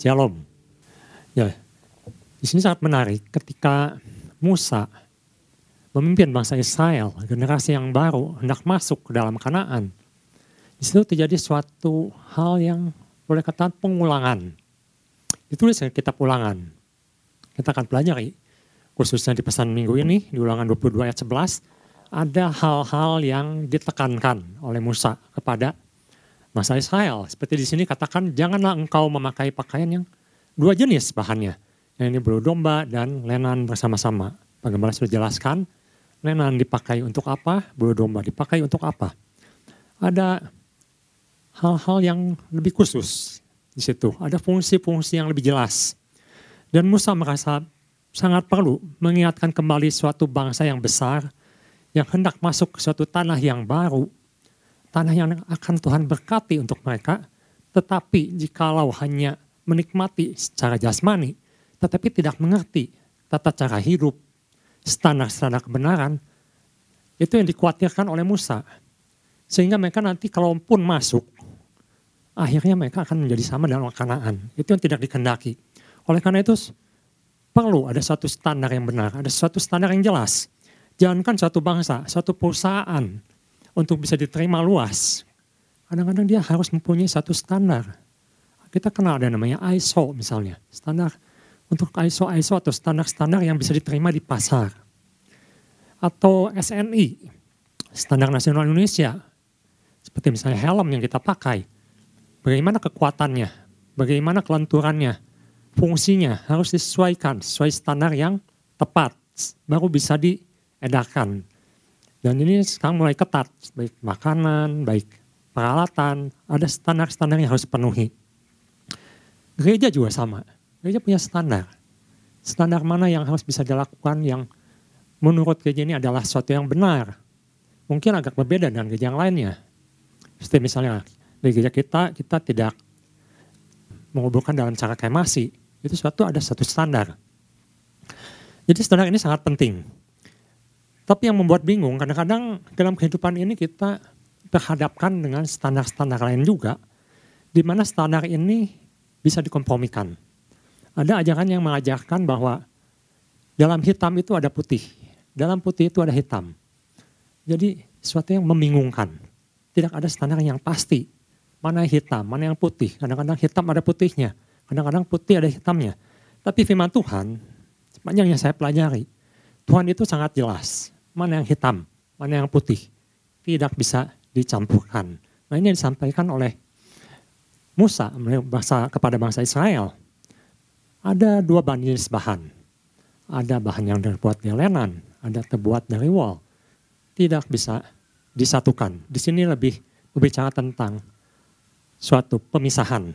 Shalom. Ya, di sini sangat menarik ketika Musa memimpin bangsa Israel, generasi yang baru hendak masuk ke dalam Kanaan. Di situ terjadi suatu hal yang boleh kata pengulangan. Ditulis di kitab ulangan. Kita akan pelajari, khususnya di pesan minggu ini, di ulangan 22 ayat 11, ada hal-hal yang ditekankan oleh Musa kepada bangsa Israel. Seperti di sini katakan, janganlah engkau memakai pakaian yang dua jenis bahannya. Yang ini bulu domba dan lenan bersama-sama. Bagaimana sudah jelaskan, lenan dipakai untuk apa, bulu domba dipakai untuk apa. Ada hal-hal yang lebih khusus di situ. Ada fungsi-fungsi yang lebih jelas. Dan Musa merasa sangat perlu mengingatkan kembali suatu bangsa yang besar yang hendak masuk ke suatu tanah yang baru, tanah yang akan Tuhan berkati untuk mereka, tetapi jikalau hanya menikmati secara jasmani, tetapi tidak mengerti tata cara hidup, standar-standar kebenaran, itu yang dikhawatirkan oleh Musa. Sehingga mereka nanti kalaupun masuk, akhirnya mereka akan menjadi sama dalam kanaan. Itu yang tidak dikendaki. Oleh karena itu perlu ada satu standar yang benar, ada suatu standar yang jelas. Jangankan suatu bangsa, suatu perusahaan untuk bisa diterima luas. Kadang-kadang dia harus mempunyai satu standar. Kita kenal ada namanya ISO misalnya, standar untuk ISO ISO atau standar-standar yang bisa diterima di pasar. Atau SNI, standar nasional Indonesia. Seperti misalnya helm yang kita pakai. Bagaimana kekuatannya, bagaimana kelenturannya, fungsinya harus disesuaikan sesuai standar yang tepat, baru bisa diedarkan. Dan ini sekarang mulai ketat, baik makanan, baik peralatan, ada standar-standar yang harus penuhi. Gereja juga sama, gereja punya standar. Standar mana yang harus bisa dilakukan yang menurut gereja ini adalah sesuatu yang benar. Mungkin agak berbeda dengan gereja yang lainnya. Seperti misalnya di gereja kita, kita tidak menguburkan dalam cara kremasi. Itu suatu ada satu standar. Jadi standar ini sangat penting. Tapi yang membuat bingung, kadang-kadang dalam kehidupan ini kita berhadapkan dengan standar-standar lain juga, di mana standar ini bisa dikompromikan. Ada ajaran yang mengajarkan bahwa dalam hitam itu ada putih, dalam putih itu ada hitam. Jadi sesuatu yang membingungkan. Tidak ada standar yang pasti. Mana yang hitam, mana yang putih. Kadang-kadang hitam ada putihnya, kadang-kadang putih ada hitamnya. Tapi firman Tuhan, sepanjang yang saya pelajari, Tuhan itu sangat jelas. Mana yang hitam, mana yang putih. Tidak bisa dicampurkan. Nah ini disampaikan oleh Musa bahasa kepada bangsa Israel. Ada dua jenis bahan. Ada bahan yang terbuat dari lenan, ada terbuat dari wol. Tidak bisa disatukan. Di sini lebih berbicara tentang suatu pemisahan.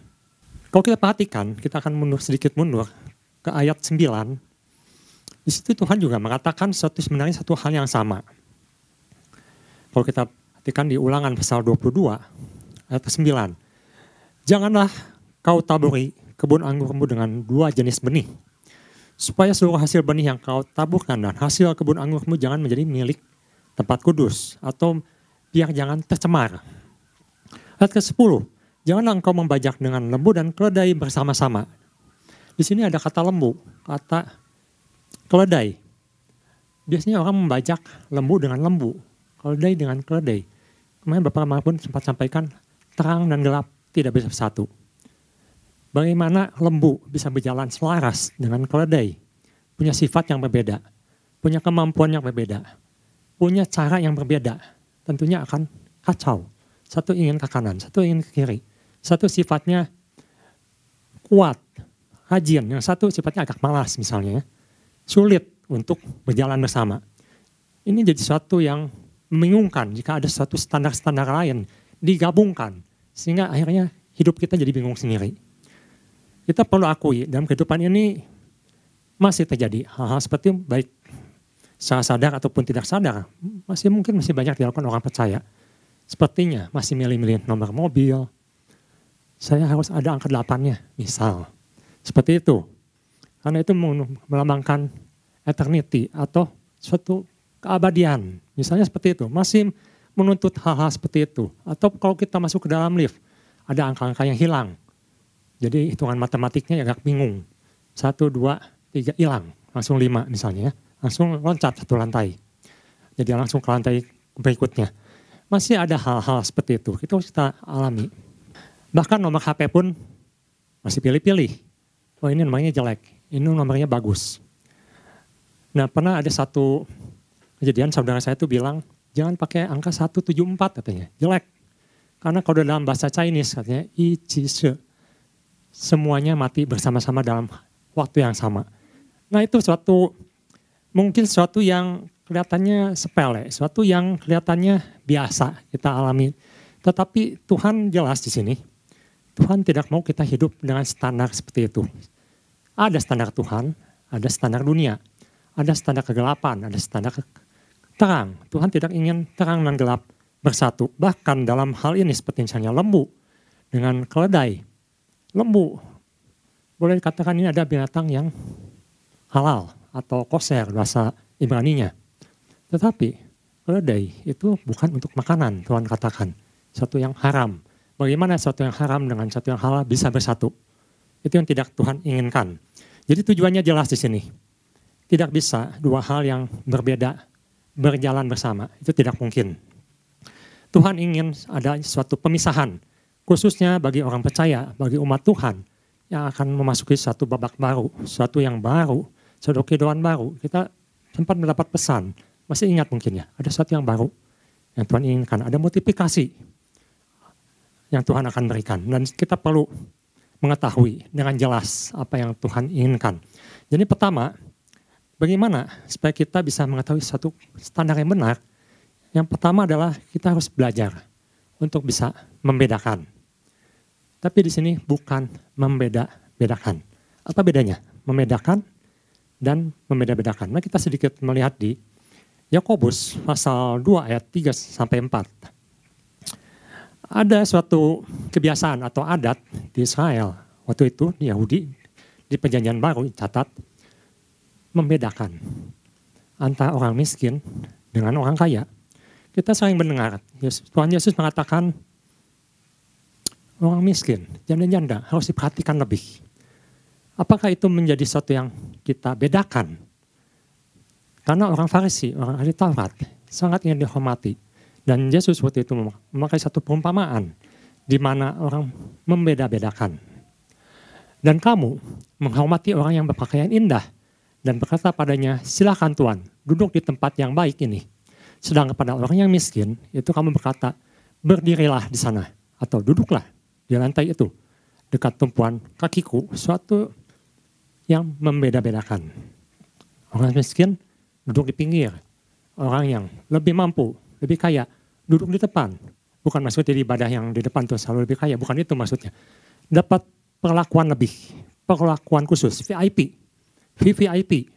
Kalau kita perhatikan, kita akan mundur sedikit mundur ke ayat 9. Di situ Tuhan juga mengatakan satu sebenarnya satu hal yang sama. Kalau kita perhatikan di ulangan pasal 22 ayat 9. Janganlah kau taburi kebun anggurmu dengan dua jenis benih. Supaya seluruh hasil benih yang kau taburkan dan hasil kebun anggurmu jangan menjadi milik tempat kudus atau biar jangan tercemar. Ayat ke-10, Jangan engkau membajak dengan lembu dan keledai bersama-sama. Di sini ada kata lembu, kata keledai. Biasanya orang membajak lembu dengan lembu, keledai dengan keledai. Kemarin Bapak Ramah pun sempat sampaikan, terang dan gelap tidak bisa bersatu. Bagaimana lembu bisa berjalan selaras dengan keledai? Punya sifat yang berbeda, punya kemampuan yang berbeda, punya cara yang berbeda. Tentunya akan kacau. Satu ingin ke kanan, satu ingin ke kiri satu sifatnya kuat, rajin. Yang satu sifatnya agak malas misalnya. Ya. Sulit untuk berjalan bersama. Ini jadi sesuatu yang membingungkan jika ada suatu standar-standar lain digabungkan. Sehingga akhirnya hidup kita jadi bingung sendiri. Kita perlu akui dalam kehidupan ini masih terjadi hal-hal seperti baik secara sadar ataupun tidak sadar. Masih mungkin masih banyak dilakukan orang percaya. Sepertinya masih milih-milih nomor mobil, saya harus ada angka delapannya, misal. Seperti itu. Karena itu melambangkan eternity atau suatu keabadian. Misalnya seperti itu. Masih menuntut hal-hal seperti itu. Atau kalau kita masuk ke dalam lift, ada angka-angka yang hilang. Jadi hitungan matematiknya agak bingung. Satu, dua, tiga, hilang. Langsung lima misalnya ya. Langsung loncat satu lantai. Jadi langsung ke lantai berikutnya. Masih ada hal-hal seperti itu. Itu kita alami. Bahkan nomor HP pun masih pilih-pilih. Oh ini nomornya jelek, ini nomornya bagus. Nah pernah ada satu kejadian saudara saya itu bilang, jangan pakai angka 174 katanya, jelek. Karena kalau dalam bahasa Chinese katanya, i chi semuanya mati bersama-sama dalam waktu yang sama. Nah itu suatu, mungkin suatu yang kelihatannya sepele, suatu yang kelihatannya biasa kita alami. Tetapi Tuhan jelas di sini, Tuhan tidak mau kita hidup dengan standar seperti itu. Ada standar Tuhan, ada standar dunia, ada standar kegelapan, ada standar terang. Tuhan tidak ingin terang dan gelap bersatu. Bahkan dalam hal ini seperti misalnya lembu dengan keledai. Lembu, boleh dikatakan ini ada binatang yang halal atau koser bahasa Ibraninya. Tetapi keledai itu bukan untuk makanan, Tuhan katakan. Satu yang haram Bagaimana sesuatu yang haram dengan sesuatu yang halal bisa bersatu? Itu yang tidak Tuhan inginkan. Jadi tujuannya jelas di sini. Tidak bisa dua hal yang berbeda berjalan bersama. Itu tidak mungkin. Tuhan ingin ada suatu pemisahan, khususnya bagi orang percaya, bagi umat Tuhan yang akan memasuki satu babak baru, suatu yang baru, suatu kehidupan baru. Kita sempat mendapat pesan, masih ingat mungkin ya, ada sesuatu yang baru yang Tuhan inginkan, ada multiplikasi, yang Tuhan akan berikan. Dan kita perlu mengetahui dengan jelas apa yang Tuhan inginkan. Jadi pertama, bagaimana supaya kita bisa mengetahui satu standar yang benar? Yang pertama adalah kita harus belajar untuk bisa membedakan. Tapi di sini bukan membeda-bedakan. Apa bedanya? Membedakan dan membeda-bedakan. Nah kita sedikit melihat di Yakobus pasal 2 ayat 3 sampai 4 ada suatu kebiasaan atau adat di Israel waktu itu di Yahudi di perjanjian baru catat membedakan antara orang miskin dengan orang kaya. Kita sering mendengar Tuhan Yesus mengatakan orang miskin, janda-janda harus diperhatikan lebih. Apakah itu menjadi sesuatu yang kita bedakan? Karena orang Farisi, orang ahli Taurat sangat ingin dihormati. Dan Yesus waktu itu memakai satu perumpamaan di mana orang membeda-bedakan. Dan kamu menghormati orang yang berpakaian indah dan berkata padanya, silakan Tuhan, duduk di tempat yang baik ini. Sedang kepada orang yang miskin, itu kamu berkata, berdirilah di sana atau duduklah di lantai itu dekat tumpuan kakiku, suatu yang membeda-bedakan. Orang miskin duduk di pinggir, orang yang lebih mampu lebih kaya, duduk di depan. Bukan maksudnya di ibadah yang di depan tuh selalu lebih kaya, bukan itu maksudnya. Dapat perlakuan lebih, perlakuan khusus, VIP, VVIP.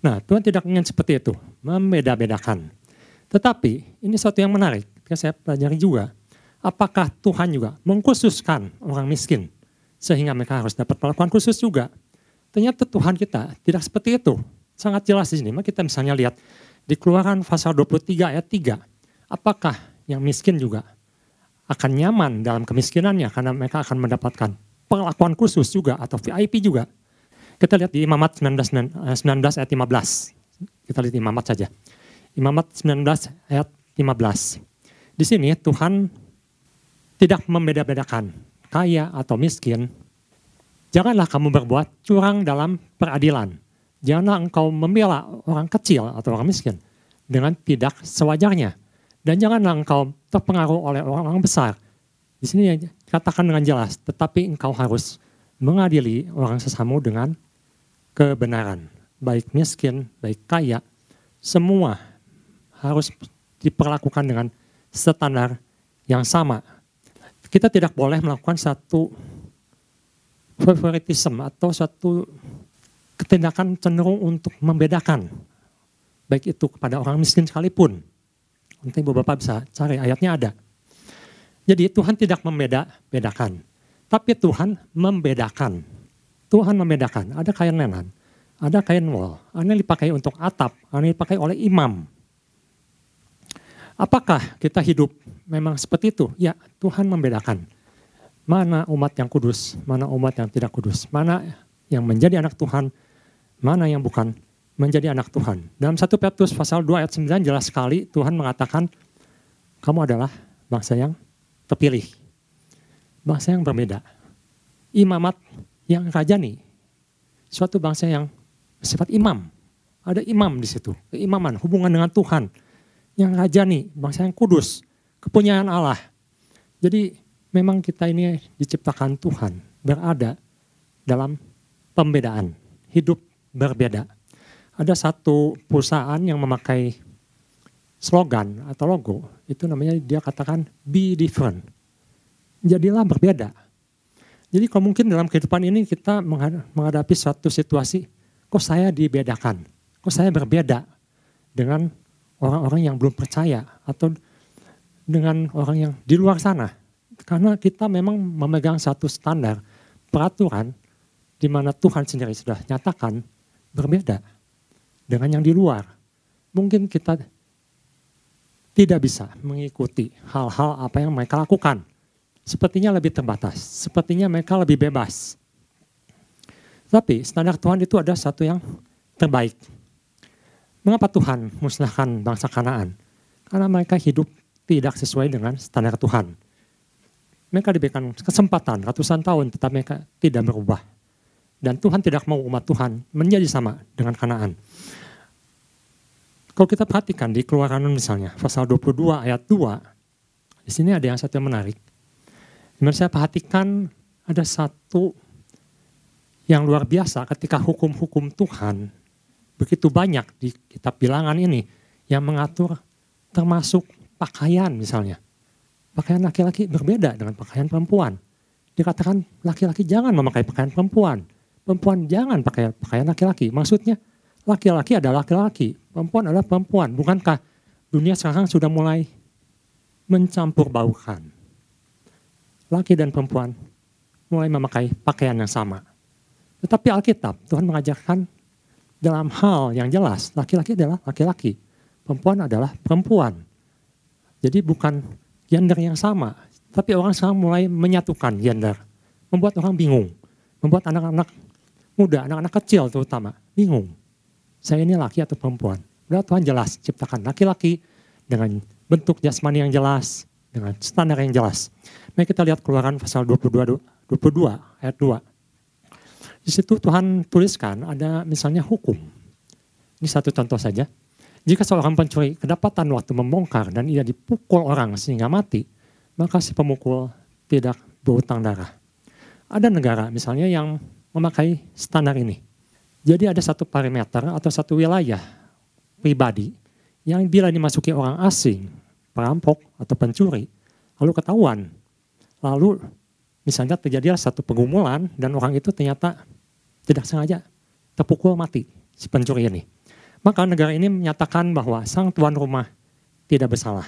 Nah Tuhan tidak ingin seperti itu, membeda-bedakan. Tetapi ini satu yang menarik, saya pelajari juga. Apakah Tuhan juga mengkhususkan orang miskin sehingga mereka harus dapat perlakuan khusus juga? Ternyata Tuhan kita tidak seperti itu. Sangat jelas di sini. Maka kita misalnya lihat di keluaran pasal 23 ayat 3, apakah yang miskin juga akan nyaman dalam kemiskinannya karena mereka akan mendapatkan perlakuan khusus juga atau VIP juga. Kita lihat di Imamat 19, 19 eh, ayat 15. Kita lihat Imamat saja. Imamat 19 ayat 15. Di sini Tuhan tidak membeda-bedakan kaya atau miskin. Janganlah kamu berbuat curang dalam peradilan Janganlah engkau membela orang kecil atau orang miskin dengan tidak sewajarnya. Dan janganlah engkau terpengaruh oleh orang-orang besar. Di sini katakan dengan jelas, tetapi engkau harus mengadili orang sesamu dengan kebenaran. Baik miskin, baik kaya, semua harus diperlakukan dengan standar yang sama. Kita tidak boleh melakukan satu favoritisme atau satu ketindakan cenderung untuk membedakan. Baik itu kepada orang miskin sekalipun. Nanti bapak bisa cari ayatnya ada. Jadi Tuhan tidak membeda-bedakan. Tapi Tuhan membedakan. Tuhan membedakan. Ada kain lenan, ada kain wol, yang dipakai untuk atap, yang dipakai oleh imam. Apakah kita hidup memang seperti itu? Ya, Tuhan membedakan. mana umat yang kudus, mana umat yang tidak kudus, mana yang menjadi anak Tuhan, mana yang bukan menjadi anak Tuhan. Dalam 1 Petrus pasal 2 ayat 9 jelas sekali Tuhan mengatakan kamu adalah bangsa yang terpilih. Bangsa yang berbeda. Imamat yang rajani. Suatu bangsa yang sifat imam. Ada imam di situ. Keimaman, hubungan dengan Tuhan. Yang rajani, bangsa yang kudus. Kepunyaan Allah. Jadi memang kita ini diciptakan Tuhan. Berada dalam pembedaan. Hidup berbeda ada satu perusahaan yang memakai slogan atau logo, itu namanya dia katakan be different. Jadilah berbeda. Jadi kalau mungkin dalam kehidupan ini kita menghadapi suatu situasi, kok saya dibedakan, kok saya berbeda dengan orang-orang yang belum percaya atau dengan orang yang di luar sana. Karena kita memang memegang satu standar peraturan di mana Tuhan sendiri sudah nyatakan berbeda dengan yang di luar. Mungkin kita tidak bisa mengikuti hal-hal apa yang mereka lakukan. Sepertinya lebih terbatas, sepertinya mereka lebih bebas. Tapi standar Tuhan itu ada satu yang terbaik. Mengapa Tuhan musnahkan bangsa Kanaan? Karena mereka hidup tidak sesuai dengan standar Tuhan. Mereka diberikan kesempatan ratusan tahun tetapi mereka tidak berubah. Dan Tuhan tidak mau umat Tuhan menjadi sama dengan Kanaan. Kalau kita perhatikan di keluaran misalnya, pasal 22 ayat 2, di sini ada yang satu yang menarik. Di mana saya perhatikan ada satu yang luar biasa ketika hukum-hukum Tuhan begitu banyak di kitab bilangan ini yang mengatur termasuk pakaian misalnya. Pakaian laki-laki berbeda dengan pakaian perempuan. Dikatakan laki-laki jangan memakai pakaian perempuan perempuan jangan pakai pakaian laki-laki. Maksudnya laki-laki adalah laki-laki, perempuan adalah perempuan. Bukankah dunia sekarang sudah mulai mencampur baukan? Laki dan perempuan mulai memakai pakaian yang sama. Tetapi Alkitab, Tuhan mengajarkan dalam hal yang jelas, laki-laki adalah laki-laki, perempuan adalah perempuan. Jadi bukan gender yang sama, tapi orang sekarang mulai menyatukan gender. Membuat orang bingung, membuat anak-anak muda, anak-anak kecil terutama, bingung. Saya ini laki atau perempuan. Udah Tuhan jelas ciptakan laki-laki dengan bentuk jasmani yang jelas, dengan standar yang jelas. Mari kita lihat keluaran pasal 22, 22 ayat 2. Di situ Tuhan tuliskan ada misalnya hukum. Ini satu contoh saja. Jika seorang pencuri kedapatan waktu membongkar dan ia dipukul orang sehingga mati, maka si pemukul tidak berutang darah. Ada negara misalnya yang memakai standar ini. Jadi ada satu parameter atau satu wilayah pribadi yang bila dimasuki orang asing, perampok atau pencuri, lalu ketahuan, lalu misalnya terjadi satu pengumuman dan orang itu ternyata tidak sengaja terpukul mati si pencuri ini. Maka negara ini menyatakan bahwa sang tuan rumah tidak bersalah.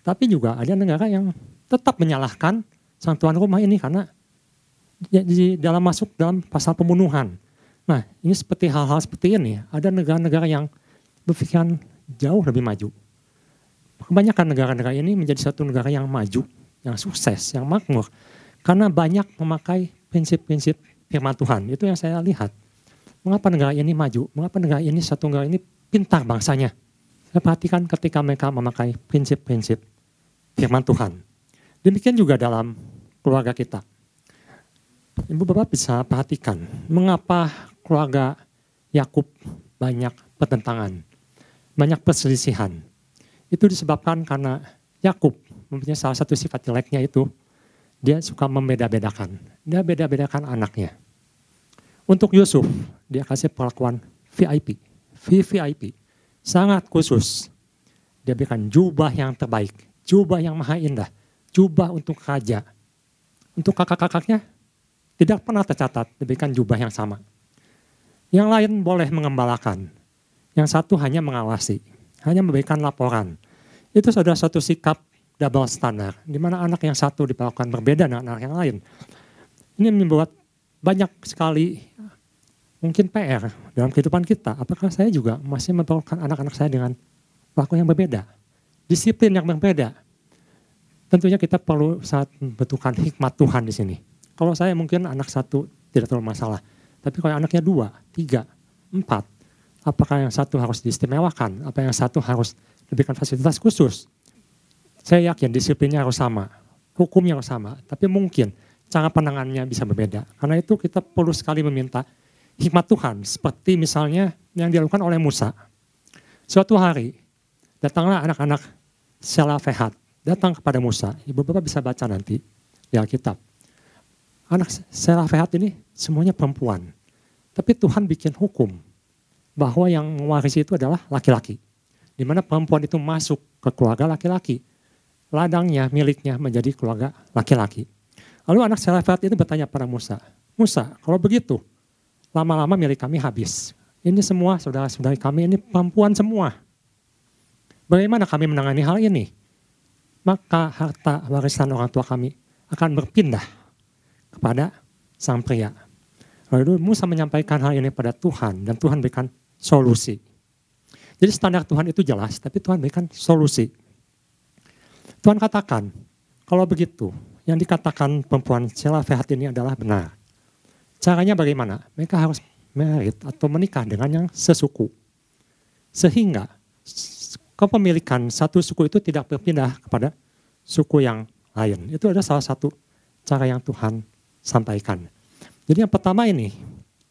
Tapi juga ada negara yang tetap menyalahkan sang tuan rumah ini karena di dalam masuk dalam pasal pembunuhan. Nah, ini seperti hal-hal seperti ini, ada negara-negara yang berpikiran jauh lebih maju. Kebanyakan negara-negara ini menjadi satu negara yang maju, yang sukses, yang makmur. Karena banyak memakai prinsip-prinsip firman Tuhan. Itu yang saya lihat. Mengapa negara ini maju? Mengapa negara ini satu negara ini pintar bangsanya? Saya perhatikan ketika mereka memakai prinsip-prinsip firman Tuhan. Demikian juga dalam keluarga kita. Ibu Bapak bisa perhatikan mengapa keluarga Yakub banyak pertentangan, banyak perselisihan. Itu disebabkan karena Yakub mempunyai salah satu sifat jeleknya itu dia suka membeda-bedakan. Dia beda-bedakan anaknya. Untuk Yusuf, dia kasih perlakuan VIP, VVIP, sangat khusus. Dia berikan jubah yang terbaik, jubah yang maha indah, jubah untuk raja. Untuk kakak-kakaknya, tidak pernah tercatat diberikan jubah yang sama. Yang lain boleh mengembalakan. Yang satu hanya mengawasi, hanya memberikan laporan. Itu sudah satu sikap double standar, di mana anak yang satu diperlakukan berbeda dengan anak yang lain. Ini membuat banyak sekali mungkin PR dalam kehidupan kita. Apakah saya juga masih memperlakukan anak-anak saya dengan perlakuan yang berbeda? Disiplin yang berbeda. tentunya kita perlu sangat membutuhkan hikmat Tuhan di sini. Kalau saya mungkin anak satu tidak terlalu masalah. Tapi kalau anaknya dua, tiga, empat, apakah yang satu harus diistimewakan? Apa yang satu harus diberikan fasilitas khusus? Saya yakin disiplinnya harus sama, hukumnya harus sama. Tapi mungkin cara penangannya bisa berbeda. Karena itu kita perlu sekali meminta hikmat Tuhan. Seperti misalnya yang dilakukan oleh Musa. Suatu hari, datanglah anak-anak Selafehat datang kepada Musa. Ibu bapak bisa baca nanti di Alkitab. Anak Selafehat ini semuanya perempuan. Tapi Tuhan bikin hukum bahwa yang mewarisi itu adalah laki-laki. Di mana perempuan itu masuk ke keluarga laki-laki. Ladangnya, miliknya menjadi keluarga laki-laki. Lalu anak Selafehat itu bertanya pada Musa, Musa, kalau begitu, lama-lama milik kami habis. Ini semua saudara-saudari kami ini perempuan semua. Bagaimana kami menangani hal ini? maka harta warisan orang tua kami akan berpindah kepada sang pria. Lalu Musa menyampaikan hal ini pada Tuhan dan Tuhan berikan solusi. Jadi standar Tuhan itu jelas, tapi Tuhan berikan solusi. Tuhan katakan, kalau begitu, yang dikatakan perempuan Selafehat ini adalah benar. Caranya bagaimana? Mereka harus merit atau menikah dengan yang sesuku. Sehingga kepemilikan satu suku itu tidak berpindah kepada suku yang lain. Itu adalah salah satu cara yang Tuhan sampaikan. Jadi yang pertama ini,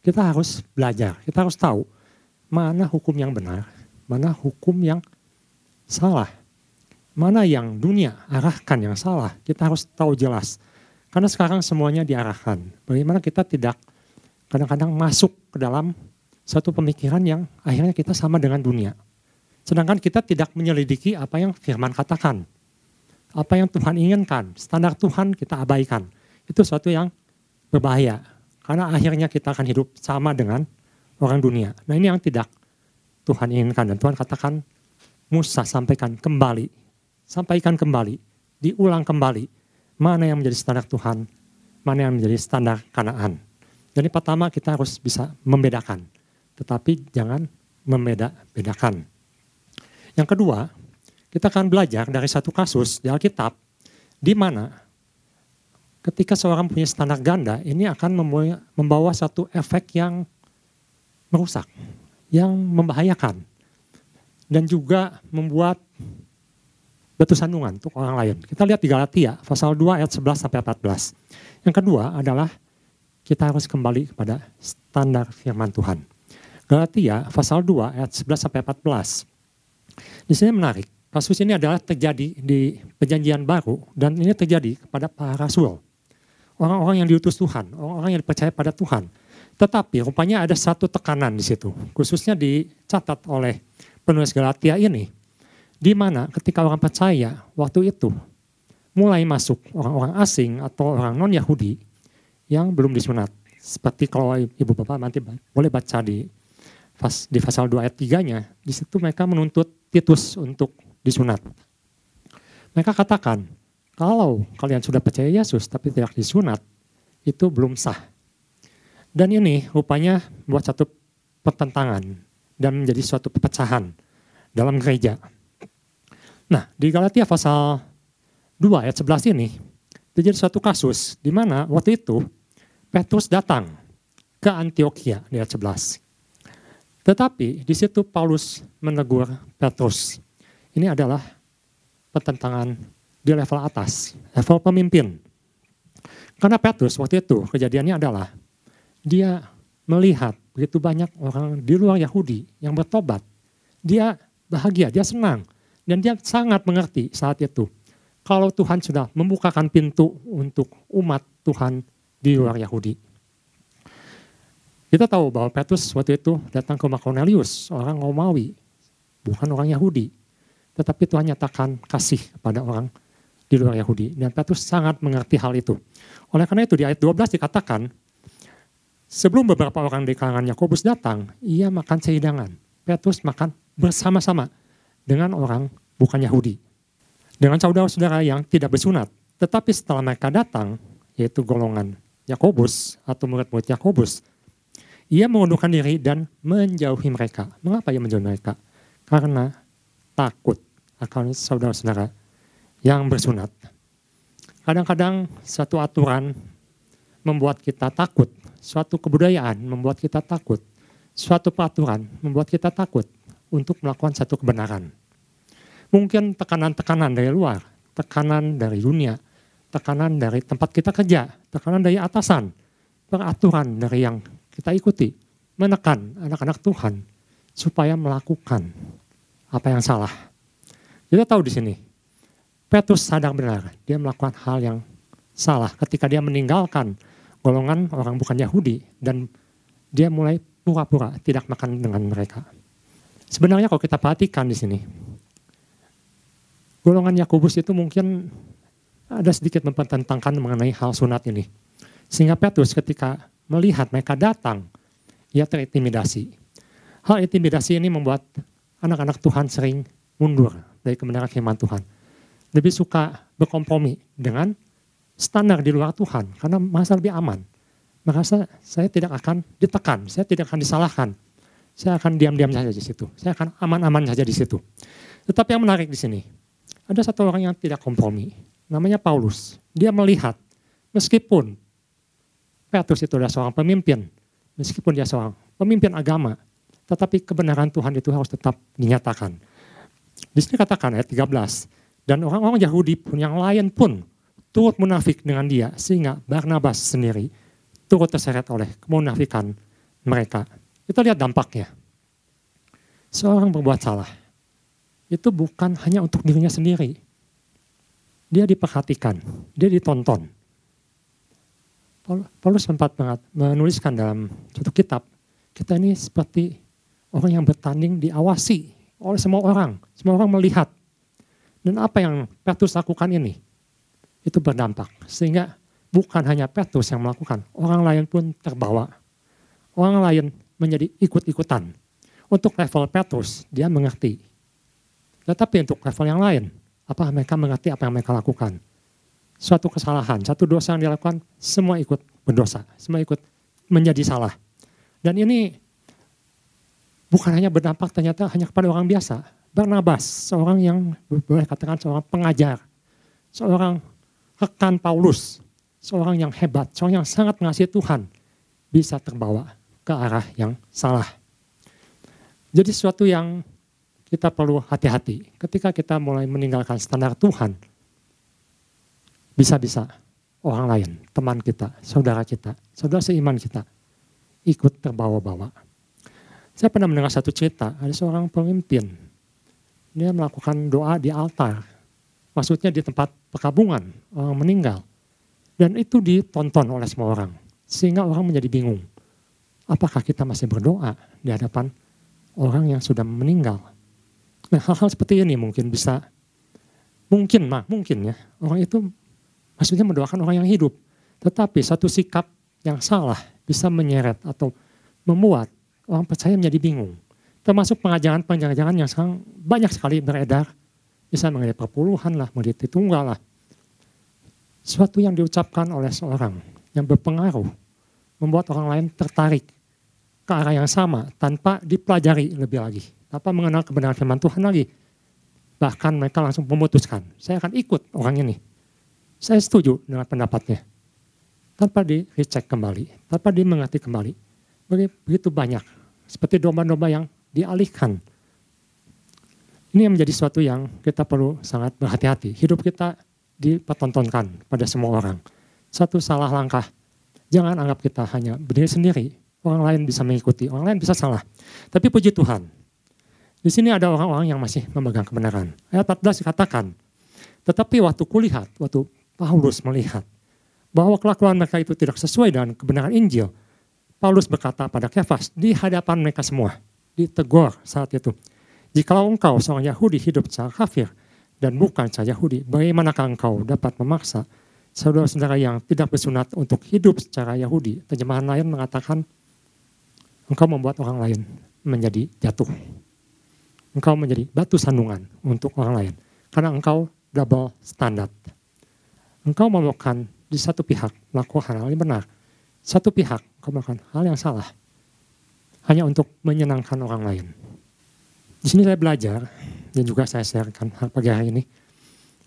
kita harus belajar, kita harus tahu mana hukum yang benar, mana hukum yang salah, mana yang dunia arahkan yang salah. Kita harus tahu jelas. Karena sekarang semuanya diarahkan. Bagaimana kita tidak kadang-kadang masuk ke dalam satu pemikiran yang akhirnya kita sama dengan dunia. Sedangkan kita tidak menyelidiki apa yang firman katakan. Apa yang Tuhan inginkan, standar Tuhan kita abaikan. Itu suatu yang berbahaya. Karena akhirnya kita akan hidup sama dengan orang dunia. Nah ini yang tidak Tuhan inginkan. Dan Tuhan katakan, Musa sampaikan kembali. Sampaikan kembali. Diulang kembali. Mana yang menjadi standar Tuhan, mana yang menjadi standar kanaan. Jadi pertama kita harus bisa membedakan. Tetapi jangan membeda-bedakan. Yang kedua, kita akan belajar dari satu kasus di Alkitab di mana ketika seorang punya standar ganda ini akan membawa satu efek yang merusak, yang membahayakan dan juga membuat batu sandungan untuk orang lain. Kita lihat di Galatia pasal 2 ayat 11 sampai 14. Yang kedua adalah kita harus kembali kepada standar firman Tuhan. Galatia pasal 2 ayat 11 sampai 14. Di sini menarik. Kasus ini adalah terjadi di perjanjian baru dan ini terjadi kepada para rasul. Orang-orang yang diutus Tuhan, orang-orang yang dipercaya pada Tuhan. Tetapi rupanya ada satu tekanan di situ, khususnya dicatat oleh penulis Galatia ini, di mana ketika orang percaya waktu itu mulai masuk orang-orang asing atau orang non-Yahudi yang belum disunat. Seperti kalau ibu bapak nanti boleh baca di di pasal 2 ayat 3-nya, di situ mereka menuntut Titus untuk disunat. Mereka katakan, kalau kalian sudah percaya Yesus tapi tidak disunat, itu belum sah. Dan ini rupanya buat satu pertentangan dan menjadi suatu perpecahan dalam gereja. Nah, di Galatia pasal 2 ayat 11 ini, terjadi suatu kasus di mana waktu itu Petrus datang ke Antioquia di ayat 11. Tetapi di situ Paulus menegur Petrus. Ini adalah pertentangan di level atas, level pemimpin. Karena Petrus waktu itu kejadiannya adalah dia melihat begitu banyak orang di luar Yahudi yang bertobat. Dia bahagia, dia senang. Dan dia sangat mengerti saat itu. Kalau Tuhan sudah membukakan pintu untuk umat Tuhan di luar Yahudi. Kita tahu bahwa Petrus waktu itu datang ke rumah Cornelius, orang Romawi, bukan orang Yahudi. Tetapi Tuhan nyatakan kasih kepada orang di luar Yahudi. Dan Petrus sangat mengerti hal itu. Oleh karena itu di ayat 12 dikatakan, sebelum beberapa orang di kalangan Yakobus datang, ia makan sehidangan. Petrus makan bersama-sama dengan orang bukan Yahudi. Dengan saudara-saudara yang tidak bersunat. Tetapi setelah mereka datang, yaitu golongan Yakobus atau murid-murid Yakobus, ia mengundurkan diri dan menjauhi mereka. Mengapa ia menjauhi mereka? Karena takut akan saudara-saudara yang bersunat. Kadang-kadang satu aturan membuat kita takut, suatu kebudayaan membuat kita takut, suatu peraturan membuat kita takut untuk melakukan satu kebenaran. Mungkin tekanan-tekanan dari luar, tekanan dari dunia, tekanan dari tempat kita kerja, tekanan dari atasan, peraturan dari yang kita ikuti, menekan anak-anak Tuhan supaya melakukan apa yang salah. Kita tahu di sini, Petrus sadar benar, dia melakukan hal yang salah ketika dia meninggalkan golongan orang bukan Yahudi dan dia mulai pura-pura tidak makan dengan mereka. Sebenarnya kalau kita perhatikan di sini, golongan Yakobus itu mungkin ada sedikit mempertentangkan mengenai hal sunat ini. Sehingga Petrus ketika melihat mereka datang, ia terintimidasi. Hal intimidasi ini membuat anak-anak Tuhan sering mundur dari kebenaran firman Tuhan lebih suka berkompromi dengan standar di luar Tuhan karena merasa lebih aman. Merasa saya tidak akan ditekan, saya tidak akan disalahkan. Saya akan diam-diam saja di situ. Saya akan aman-aman saja di situ. Tetapi yang menarik di sini, ada satu orang yang tidak kompromi. Namanya Paulus. Dia melihat, meskipun Petrus itu adalah seorang pemimpin, meskipun dia seorang pemimpin agama, tetapi kebenaran Tuhan itu harus tetap dinyatakan. Di sini katakan ayat 13, dan orang-orang Yahudi pun yang lain pun turut munafik dengan dia sehingga Barnabas sendiri turut terseret oleh kemunafikan mereka. Kita lihat dampaknya. Seorang berbuat salah itu bukan hanya untuk dirinya sendiri. Dia diperhatikan, dia ditonton. Paulus sempat menuliskan dalam satu kitab, kita ini seperti orang yang bertanding diawasi oleh semua orang. Semua orang melihat dan apa yang Petrus lakukan ini, itu berdampak. Sehingga bukan hanya Petrus yang melakukan, orang lain pun terbawa. Orang lain menjadi ikut-ikutan. Untuk level Petrus, dia mengerti. Tetapi untuk level yang lain, apa mereka mengerti apa yang mereka lakukan. Suatu kesalahan, satu dosa yang dilakukan, semua ikut berdosa. Semua ikut menjadi salah. Dan ini bukan hanya berdampak ternyata hanya kepada orang biasa, Barnabas, seorang yang boleh katakan seorang pengajar, seorang rekan Paulus, seorang yang hebat, seorang yang sangat mengasihi Tuhan, bisa terbawa ke arah yang salah. Jadi sesuatu yang kita perlu hati-hati ketika kita mulai meninggalkan standar Tuhan, bisa-bisa orang lain, teman kita, saudara kita, saudara seiman kita, ikut terbawa-bawa. Saya pernah mendengar satu cerita, ada seorang pemimpin dia melakukan doa di altar. Maksudnya di tempat perkabungan orang meninggal. Dan itu ditonton oleh semua orang. Sehingga orang menjadi bingung. Apakah kita masih berdoa di hadapan orang yang sudah meninggal? Nah hal-hal seperti ini mungkin bisa, mungkin mah, mungkin ya. Orang itu maksudnya mendoakan orang yang hidup. Tetapi satu sikap yang salah bisa menyeret atau membuat orang percaya menjadi bingung termasuk pengajaran-pengajaran yang sekarang banyak sekali beredar, bisa mengenai perpuluhan lah, mengenai tunggal lah. Suatu yang diucapkan oleh seorang yang berpengaruh, membuat orang lain tertarik ke arah yang sama tanpa dipelajari lebih lagi, tanpa mengenal kebenaran firman Tuhan lagi. Bahkan mereka langsung memutuskan, saya akan ikut orang ini. Saya setuju dengan pendapatnya. Tanpa di recheck kembali, tanpa dimengerti kembali. Begitu banyak, seperti domba-domba yang dialihkan. Ini yang menjadi sesuatu yang kita perlu sangat berhati-hati. Hidup kita dipertontonkan pada semua orang. Satu salah langkah, jangan anggap kita hanya berdiri sendiri. Orang lain bisa mengikuti, orang lain bisa salah. Tapi puji Tuhan, di sini ada orang-orang yang masih memegang kebenaran. Ayat 14 dikatakan, tetapi waktu kulihat, waktu Paulus melihat bahwa kelakuan mereka itu tidak sesuai dengan kebenaran Injil, Paulus berkata pada Kefas di hadapan mereka semua, ditegur saat itu. Jikalau engkau seorang Yahudi hidup secara kafir dan bukan secara Yahudi, bagaimanakah engkau dapat memaksa saudara-saudara yang tidak bersunat untuk hidup secara Yahudi? Terjemahan lain mengatakan engkau membuat orang lain menjadi jatuh. Engkau menjadi batu sandungan untuk orang lain. Karena engkau double standard. Engkau melakukan di satu pihak melakukan hal yang benar. Satu pihak engkau melakukan hal yang salah hanya untuk menyenangkan orang lain. Di sini saya belajar dan juga saya sharekan pagi hari ini.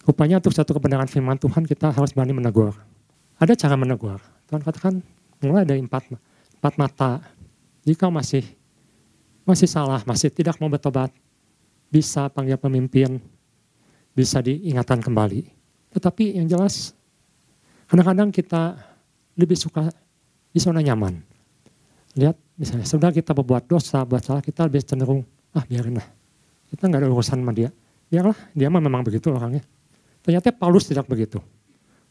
Rupanya untuk satu kebenaran firman Tuhan kita harus berani menegur. Ada cara menegur. Tuhan katakan mulai dari empat, empat mata. Jika masih masih salah, masih tidak mau bertobat, bisa panggil pemimpin, bisa diingatkan kembali. Tetapi yang jelas, kadang-kadang kita lebih suka di zona nyaman. Lihat misalnya, sudah kita berbuat dosa, buat salah, kita lebih cenderung, ah biarin lah. Kita nggak ada urusan sama dia. Biarlah, dia mah memang begitu orangnya. Ternyata Paulus tidak begitu.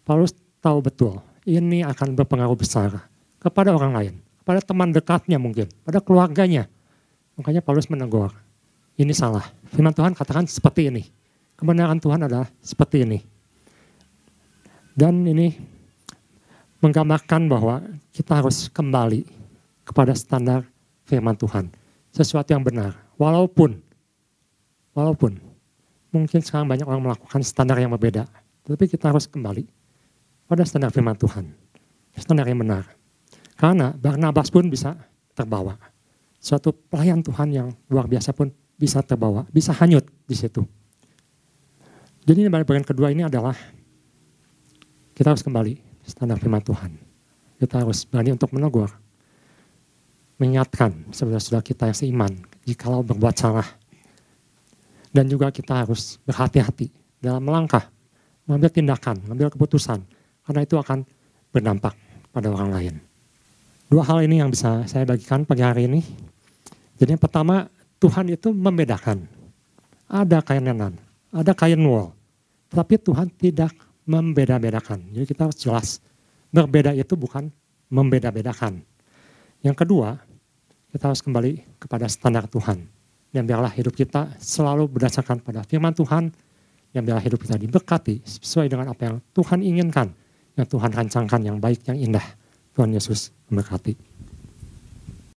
Paulus tahu betul, ini akan berpengaruh besar kepada orang lain. Kepada teman dekatnya mungkin, pada keluarganya. Makanya Paulus menegur, ini salah. Firman Tuhan katakan seperti ini. Kebenaran Tuhan adalah seperti ini. Dan ini menggambarkan bahwa kita harus kembali kepada standar firman Tuhan. Sesuatu yang benar. Walaupun, walaupun mungkin sekarang banyak orang melakukan standar yang berbeda. Tapi kita harus kembali pada standar firman Tuhan. Standar yang benar. Karena Barnabas pun bisa terbawa. Suatu pelayan Tuhan yang luar biasa pun bisa terbawa, bisa hanyut di situ. Jadi bagian kedua ini adalah kita harus kembali standar firman Tuhan. Kita harus berani untuk menegur. Mengingatkan saudara-saudara kita yang seiman jikalau berbuat salah. Dan juga kita harus berhati-hati dalam melangkah, mengambil tindakan, mengambil keputusan. Karena itu akan berdampak pada orang lain. Dua hal ini yang bisa saya bagikan pagi hari ini. Jadi yang pertama, Tuhan itu membedakan. Ada kain lenan, ada kain wool. Tapi Tuhan tidak membeda-bedakan. Jadi kita harus jelas, berbeda itu bukan membeda-bedakan. Yang kedua, kita harus kembali kepada standar Tuhan. Dan biarlah hidup kita selalu berdasarkan pada firman Tuhan, yang biarlah hidup kita diberkati sesuai dengan apa yang Tuhan inginkan, yang Tuhan rancangkan yang baik, yang indah. Tuhan Yesus memberkati.